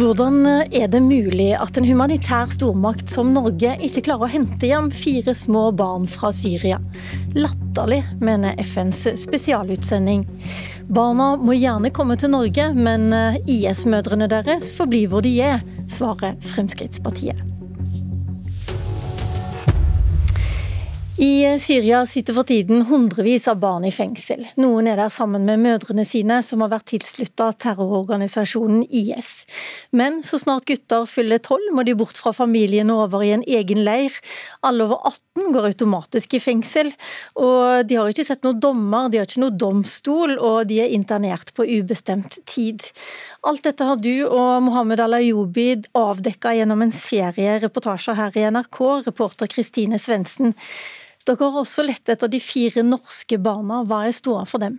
Hvordan er det mulig at en humanitær stormakt som Norge ikke klarer å hente hjem fire små barn fra Syria? Latterlig, mener FNs spesialutsending. Barna må gjerne komme til Norge, men IS-mødrene deres får bli hvor de er, svarer Fremskrittspartiet. I Syria sitter for tiden hundrevis av barn i fengsel. Noen er der sammen med mødrene sine, som har vært tilslutta terrororganisasjonen IS. Men så snart gutter fyller tolv, må de bort fra familien og over i en egen leir. Alle over 18 går automatisk i fengsel. Og de har ikke sett noen dommer, de har ikke noen domstol, og de er internert på ubestemt tid. Alt dette har du og Mohammed Alayoubi avdekka gjennom en serie reportasjer her i NRK, reporter Kristine Svendsen. Dere har også lett etter de fire norske barna. Hva er ståa for dem?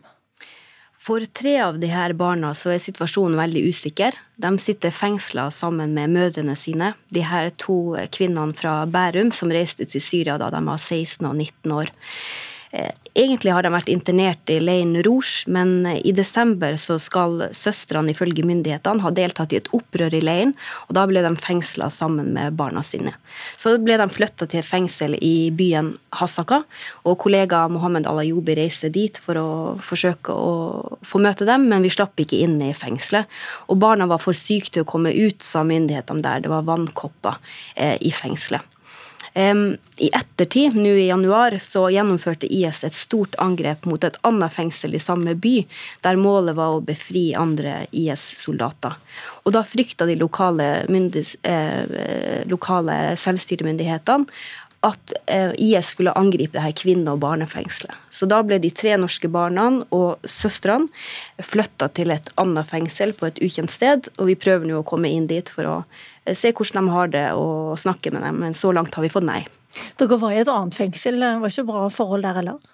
For tre av de her barna så er situasjonen veldig usikker. De sitter fengsla sammen med mødrene sine. De her to kvinnene fra Bærum som reiste til Syria da de var 16 og 19 år. Egentlig har de vært internert i Lane Rouge, men i desember så skal søstrene ifølge myndighetene ha deltatt i et opprør i leiren, og da ble de fengsla sammen med barna sine. Så ble de flytta til fengsel i byen Hasaka, og kollega Mohammed Alayoubi reiser dit for å forsøke å få møte dem, men vi slapp ikke inn i fengselet. Og barna var for syke til å komme ut, sa myndighetene der. Det var vannkopper eh, i fengselet. I ettertid, nå i januar, så gjennomførte IS et stort angrep mot et annet fengsel i samme by, der målet var å befri andre IS-soldater. Og da frykta de lokale, eh, lokale selvstyremyndighetene at eh, IS skulle angripe det her kvinne- og barnefengselet. Så da ble de tre norske barna og søstrene flytta til et annet fengsel på et ukjent sted, og vi prøver nå å komme inn dit for å eh, se hvordan de har det og snakke med dem, men så langt har vi fått nei. Dere var i et annet fengsel, det var ikke bra forhold der heller?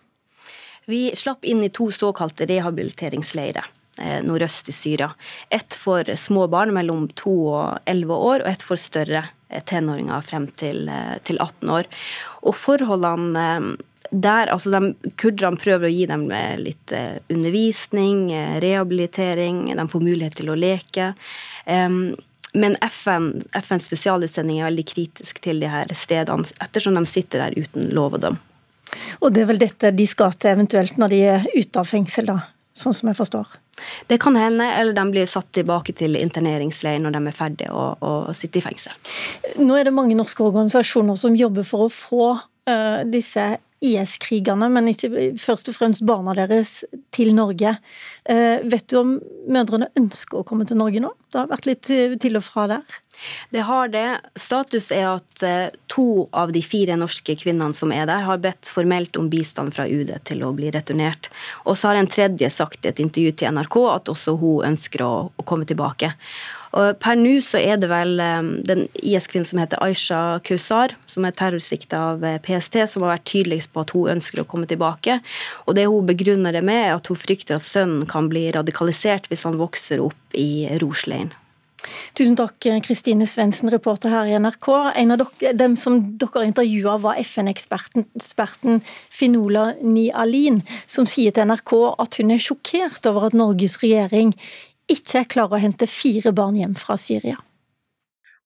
Vi slapp inn i to såkalte rehabiliteringsleirer eh, nordøst i Syria. Ett for små barn mellom to og elleve år, og ett for større tenåringer frem til, til 18 år. Og forholdene der, altså de, Kurderne prøver å gi dem litt undervisning, rehabilitering, de får mulighet til å leke. Men FN, FNs spesialutsending er veldig kritisk til de her stedene, ettersom de sitter der uten lov og dom. Og det er vel dette de skal til eventuelt når de er ute av fengsel, da? sånn som jeg forstår? Det kan hende, eller de blir satt tilbake til interneringsleir når de er ferdige å, og sitte i fengsel. Nå er det mange norske organisasjoner som jobber for å få uh, disse IS-krigerne, men ikke først og fremst barna deres, til Norge. Eh, vet du om mødrene ønsker å komme til Norge nå? Det har vært litt til og fra der? Det har det. Status er at eh, to av de fire norske kvinnene som er der, har bedt formelt om bistand fra UD til å bli returnert. Og så har en tredje sagt i et intervju til NRK at også hun ønsker å, å komme tilbake. Og per nå så er det vel eh, den IS-kvinnen som heter Aisha Kausar, som er terrorsikta av eh, PST, som har vært tydeligst på at hun ønsker å komme tilbake. Og det hun begrunner det med, er at hun frykter at sønnen kan bli radikalisert hvis han vokser opp i Rosleiren. Tusen takk, Kristine Svendsen, reporter her i NRK. En av dere, dem som dere intervjua, var FN-eksperten Finola Nialin, som sier til NRK at hun er sjokkert over at Norges regjering ikke klarer å hente fire barn hjem fra Syria.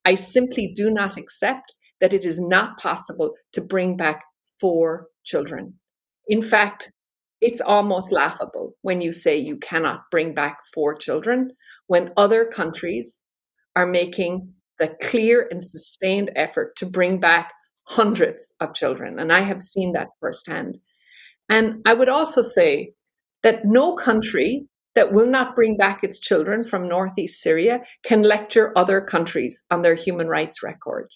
I simply do not accept that it is not possible to bring back four children. In fact, it's almost laughable when you say you cannot bring back four children when other countries are making the clear and sustained effort to bring back hundreds of children. And I have seen that firsthand. And I would also say that no country that will not bring back its children from northeast Syria can lecture other countries on their human rights record.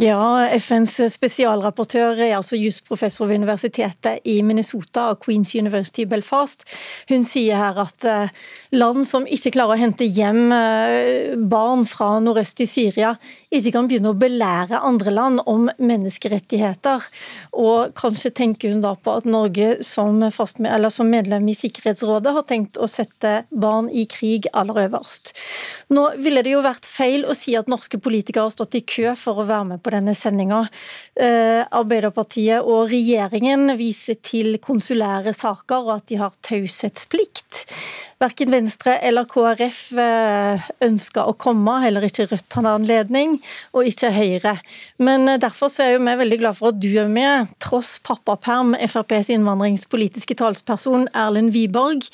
Ja, FNs spesialrapportør er altså jusprofessor ved universitetet i Minnesota og Queens University Belfast. Hun sier her at eh, land som ikke klarer å hente hjem eh, barn fra nordøst i Syria, ikke kan begynne å belære andre land om menneskerettigheter. Og kanskje tenker hun da på at Norge som, med, som medlem i Sikkerhetsrådet har tenkt å sette barn i krig aller øverst. Nå ville det jo vært feil å si at norske politikere har stått i kø for å være med på denne sendinga. Eh, Arbeiderpartiet og regjeringen viser til konsulære saker og at de har taushetsplikt. Verken Venstre eller KrF ønsker å komme, heller ikke Rødt har anledning, og ikke Høyre. Men eh, derfor er vi veldig glad for at du er med, tross pappaperm, FrPs innvandringspolitiske talsperson Erlend Wiborg.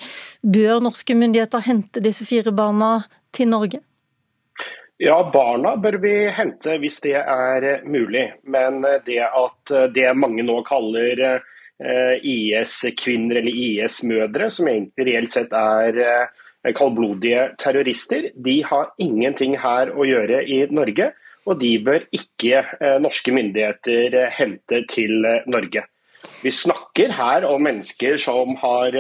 Bør norske myndigheter hente disse fire barna til Norge? Ja, barna bør vi hente hvis det er eh, mulig. Men eh, det at eh, det mange nå kaller IS-kvinner eller IS-mødre, som egentlig reelt sett er kaldblodige terrorister, de har ingenting her å gjøre i Norge. Og de bør ikke norske myndigheter hente til Norge. Vi snakker her om mennesker som har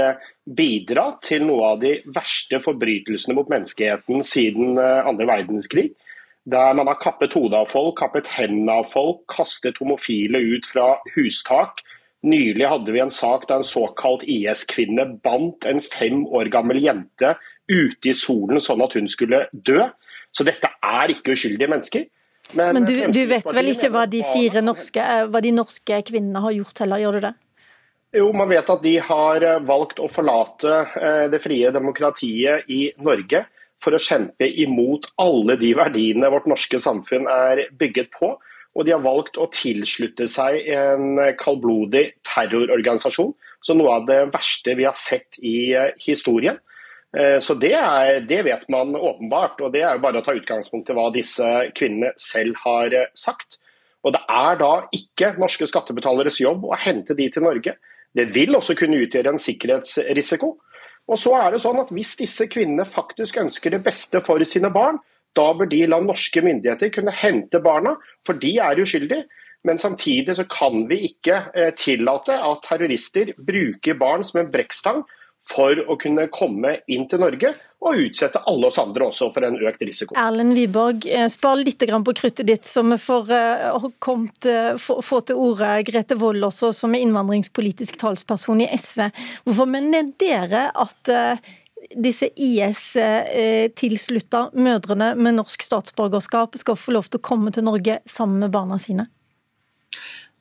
bidratt til noe av de verste forbrytelsene mot menneskeheten siden eh, andre verdenskrig. Der man har kappet hodet av folk, kappet hendene av folk, kastet homofile ut fra hustak. Nylig hadde vi en sak da en såkalt IS-kvinne bandt en fem år gammel jente ute i solen sånn at hun skulle dø. Så dette er ikke uskyldige mennesker. Men, Men du, du, vet vel ikke hva de fire norske, eh, hva de norske kvinnene har gjort heller, gjør du det? Jo, man vet at de har eh, valgt å forlate eh, det frie demokratiet i Norge for å kjempe imot alle de verdiene vårt norske samfunn er bygget på. Og de har valgt å tilslutte seg en kaldblodig terrororganisasjon. Så noe av det verste vi har sett i eh, historien. Så det, er, det, vet man åpenbart, og det er jo bare å ta utgangspunkt i hva disse kvinnene selv har sagt. Og Det er da ikke norske skattebetaleres jobb å hente de til Norge. Det vil også kunne utgjøre en sikkerhetsrisiko. Og så er det sånn at Hvis disse kvinnene faktisk ønsker det beste for sine barn, da bør de la norske myndigheter kunne hente barna, for de er uskyldige. Men samtidig så kan vi ikke eh, tillate at terrorister bruker barn som en brekkstang for å kunne komme inn til Norge og utsette alle oss andre også for en økt risiko. Erlend Wiborg, eh, spar litt på kruttet ditt, så vi får kommet, uh, få til ordet Grete Wold også, som er innvandringspolitisk talsperson i SV. Hvorfor mener dere at disse IS-tilslutta mødrene med norsk statsborgerskap skal få lov til å komme til Norge sammen med barna sine?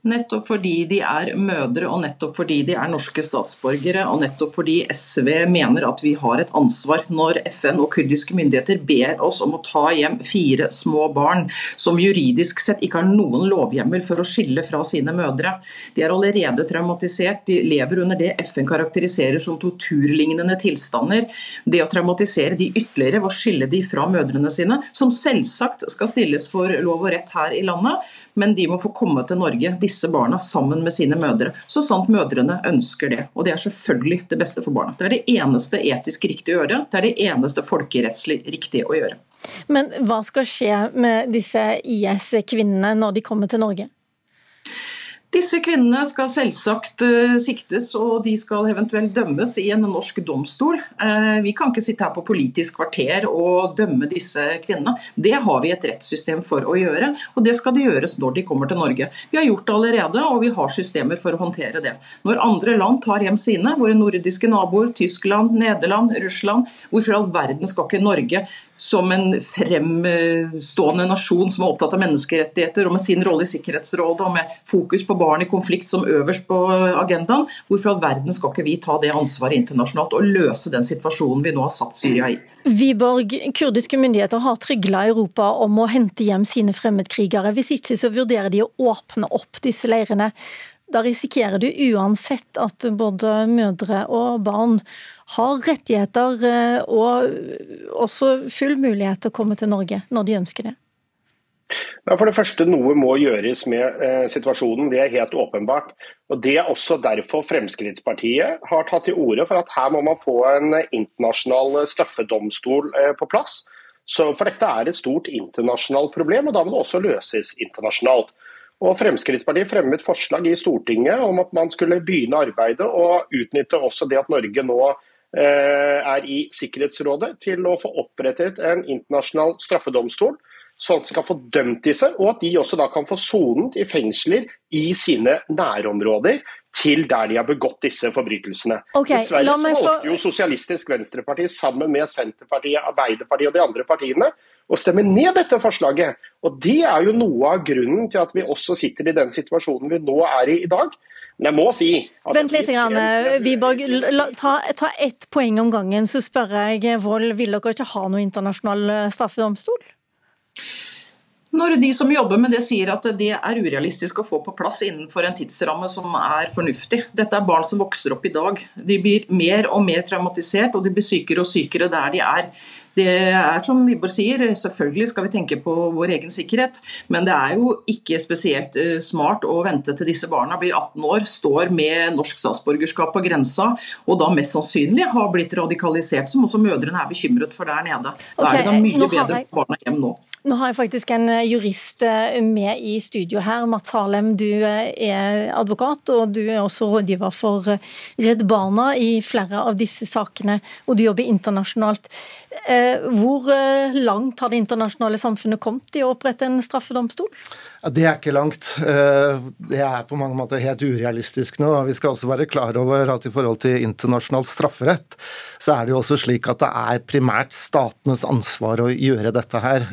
Nettopp fordi de er mødre og nettopp fordi de er norske statsborgere. Og nettopp fordi SV mener at vi har et ansvar når FN og kurdiske myndigheter ber oss om å ta hjem fire små barn som juridisk sett ikke har noen lovhjemmel for å skille fra sine mødre. De er allerede traumatisert, de lever under det FN karakteriserer som torturlignende tilstander. Det å traumatisere de ytterligere ved å skille de fra mødrene sine, som selvsagt skal stilles for lov og rett her i landet, men de må få komme til Norge. Disse disse barna sammen med sine mødre, så sant mødrene ønsker det. Og det er selvfølgelig det beste for barna. Det er det eneste etisk riktige å gjøre, det er det eneste folkerettslig riktige å gjøre. Men hva skal skje med disse IS-kvinnene når de kommer til Norge? Disse kvinnene skal selvsagt uh, siktes og de skal eventuelt dømmes i en norsk domstol. Uh, vi kan ikke sitte her på Politisk kvarter og dømme disse kvinnene. Det har vi et rettssystem for å gjøre, og det skal det gjøres når de kommer til Norge. Vi har gjort det allerede, og vi har systemer for å håndtere det. Når andre land tar hjem sine, våre nordiske naboer, Tyskland, Nederland, Russland, hvorfor i all verden skal ikke Norge som en fremstående nasjon som er opptatt av menneskerettigheter og med sin rolle i Sikkerhetsrådet og med fokus på barn i konflikt som øverst på agendaen. Hvorfor all verden skal ikke vi ta det ansvaret internasjonalt og løse den situasjonen vi nå har satt Syria i? Wiborg, kurdiske myndigheter har trygla Europa om å hente hjem sine fremmedkrigere. Hvis ikke så vurderer de å åpne opp disse leirene. Da risikerer du uansett at både mødre og barn har rettigheter eh, og også full mulighet til å komme til Norge når de ønsker det. For det første, Noe må gjøres med eh, situasjonen, det er helt åpenbart. Og Det er også derfor Fremskrittspartiet har tatt til orde for at her må man få en internasjonal straffedomstol eh, på plass. Så for Dette er et stort internasjonalt problem, og da må det også løses internasjonalt. Og Fremskrittspartiet fremmet forslag i Stortinget om at man skulle begynne arbeidet og utnytte også det at Norge nå eh, er i Sikkerhetsrådet til å få opprettet en internasjonal straffedomstol sånn at de skal få dømt disse, og at de også da kan få sonet i fengsler i sine nærområder til der de har begått disse forbrytelsene. Okay, Dessverre så valgte jo Sosialistisk Venstreparti sammen med Senterpartiet, Arbeiderpartiet og de andre partiene å stemme ned dette forslaget. Og Det er jo noe av grunnen til at vi også sitter i den situasjonen vi nå er i i dag. Men jeg må si Vent litt, Wiborg. Ta, ta ett poeng om gangen, så spør jeg Vold, vil dere ikke ha noe internasjonal eh, straffedomstol? Når de som jobber med det sier at det er urealistisk å få på plass innenfor en tidsramme som er fornuftig. Dette er barn som vokser opp i dag. De blir mer og mer traumatisert, og de blir sykere og sykere der de er. Det er som Vibor sier, selvfølgelig skal vi tenke på vår egen sikkerhet, men det er jo ikke spesielt eh, smart å vente til disse barna blir 18 år, står med norsk statsborgerskap på grensa, og da mest sannsynlig har blitt radikalisert, som også mødrene er bekymret for der nede. Da er det da mye bedre for barna hjem nå. Nå har jeg faktisk en eh, jurist eh, med i studio her. Mats Harlem, du eh, er advokat, og du er også rådgiver for Redd Barna i flere av disse sakene, og du jobber internasjonalt. Hvor langt har det internasjonale samfunnet kommet i å opprette en straffedomstol? Ja, det er ikke langt. Det er på mange måter helt urealistisk nå. Vi skal også være klar over at i forhold til internasjonal strafferett, så er det jo også slik at det er primært statenes ansvar å gjøre dette her.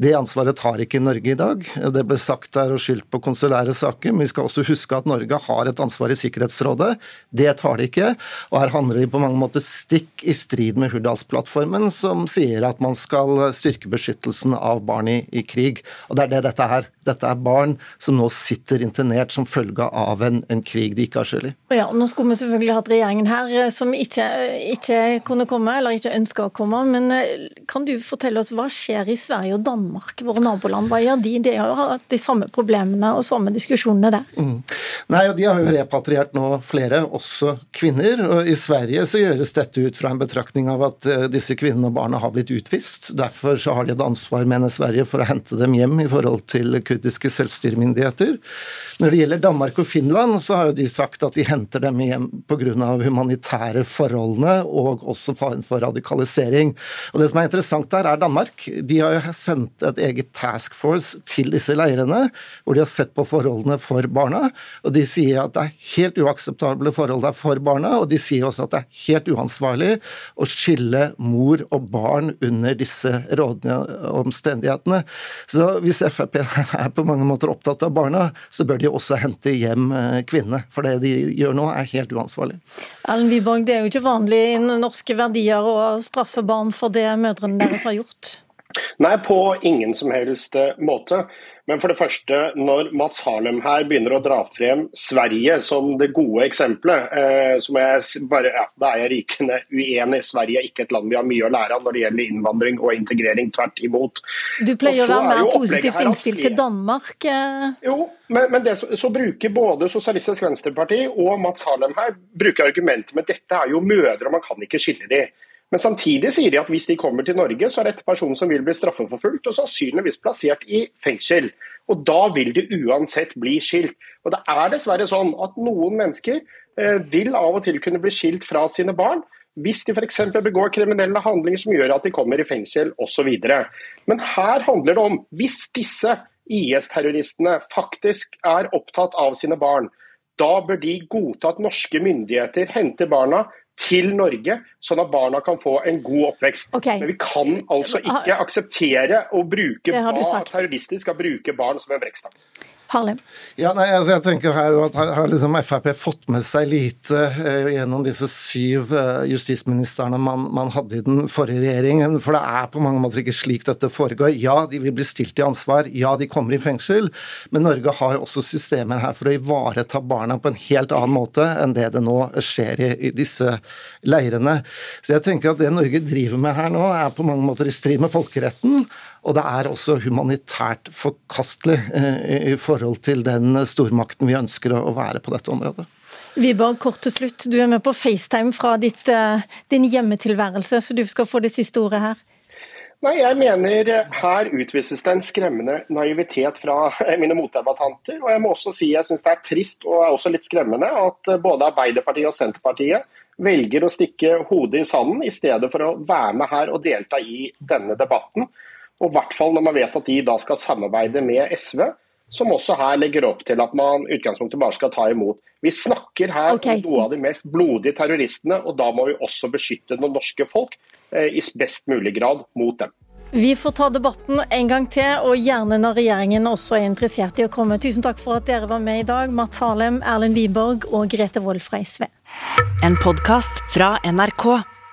Det ansvaret tar ikke Norge i dag. Det ble sagt der og skyldt på konsulære saker, men vi skal også huske at Norge har et ansvar i Sikkerhetsrådet. Det tar de ikke. Og her handler det på mange måter stikk i strid med Hurdalsplattformen, som sier at man skal styrke beskyttelsen av barn i, i krig. Og det er det dette her dette er barn som nå sitter internert som følge av en, en krig de ikke har skyld i. Ja, nå skulle vi selvfølgelig hatt regjeringen her eh, som ikke, ikke kunne komme, eller ikke ønska å komme. Men eh, kan du fortelle oss hva skjer i Sverige og Danmark, våre naboland? Hva gjør de? De har jo hatt de samme problemene og samme diskusjonene der. Mm. Nei, og De har jo repatriert nå flere, også kvinner. og I Sverige så gjøres dette ut fra en betraktning av at eh, disse kvinnene og barna har blitt utvist. Derfor så har de et ansvar, mener Sverige, for å hente dem hjem i forhold til kurdiske selvstyremyndigheter. Når det gjelder Danmark og Finland, så har jo de sagt at de henter dem hjem pga. humanitære forholdene og også faren for radikalisering. Og Det som er interessant der, er Danmark. De har jo sendt et eget task force til disse leirene, hvor de har sett på forholdene for barna. og De sier at det er helt uakseptable forhold der for barna, og de sier også at det er helt uansvarlig å skille mor og barn under disse rådende omstendighetene. Så hvis Frp er på mange måter opptatt av barna, så bør de også hente hjem eh, kvinnene. For det de gjør nå, er helt uansvarlig. Ellen Wiborg, det er jo ikke vanlig i norske verdier å straffe barn for det mødrene deres har gjort? Nei, på ingen som helst eh, måte. Men for det første, når Mats Harlem her begynner å dra frem Sverige som det gode eksempelet, eh, så må jeg bare, ja, da er jeg rykende uenig. Sverige er ikke et land vi har mye å lære av når det gjelder innvandring og integrering. Tvert imot. Du pleier å være mer positivt innstilt til Danmark? Eh. Jo, men, men det, så bruker både Sosialistisk Venstreparti og Mats Harlem her bruker argumentet med at dette er jo mødre, og man kan ikke skille dem. Men samtidig sier de at hvis de kommer til Norge, så er dette personer som vil bli straffeforfulgt og sannsynligvis plassert i fengsel. Og da vil de uansett bli skilt. Og det er dessverre sånn at noen mennesker eh, vil av og til kunne bli skilt fra sine barn. Hvis de f.eks. begår kriminelle handlinger som gjør at de kommer i fengsel osv. Men her handler det om hvis disse IS-terroristene faktisk er opptatt av sine barn, da bør de godta at norske myndigheter henter barna, til Norge, sånn at barna kan få en god oppvekst. Okay. Men vi kan altså ikke akseptere å bruke barn, terrorister skal bruke barn som en brekkstang. Harlem? Ja, nei, altså jeg tenker her at her har liksom Frp fått med seg lite uh, gjennom disse syv uh, justisministrene man, man, hadde i den forrige regjeringen. For det er på mange måter ikke slik dette foregår. Ja, de vil bli stilt til ansvar. Ja, de kommer i fengsel. Men Norge har også systemer her for å ivareta barna på en helt annen måte enn det det nå skjer i, i disse leirene. Så jeg tenker at det Norge driver med her nå, er på mange måter i strid med folkeretten. Og det er også humanitært forkastelig eh, i forhold til den stormakten vi ønsker å være på dette området. Wiborg, kort til slutt. Du er med på FaceTime fra ditt, eh, din hjemmetilværelse, så du skal få det siste ordet her. Nei, jeg mener Her utvises det en skremmende naivitet fra mine motdebattanter. Og jeg må også si jeg syns det er trist og er også litt skremmende at både Arbeiderpartiet og Senterpartiet velger å stikke hodet i sanden i stedet for å være med her og delta i denne debatten. Og i hvert fall når man vet at de da skal samarbeide med SV, som også her legger opp til at man utgangspunktet bare skal ta imot. Vi snakker her okay. om noe av de mest blodige terroristene, og da må vi også beskytte det norske folk eh, i best mulig grad mot dem. Vi får ta debatten en gang til, og gjerne når regjeringen også er interessert i å komme. Tusen takk for at dere var med i dag, Mats Harlem, Erlend Wiborg og Grete Wold fra SV. En podkast fra NRK.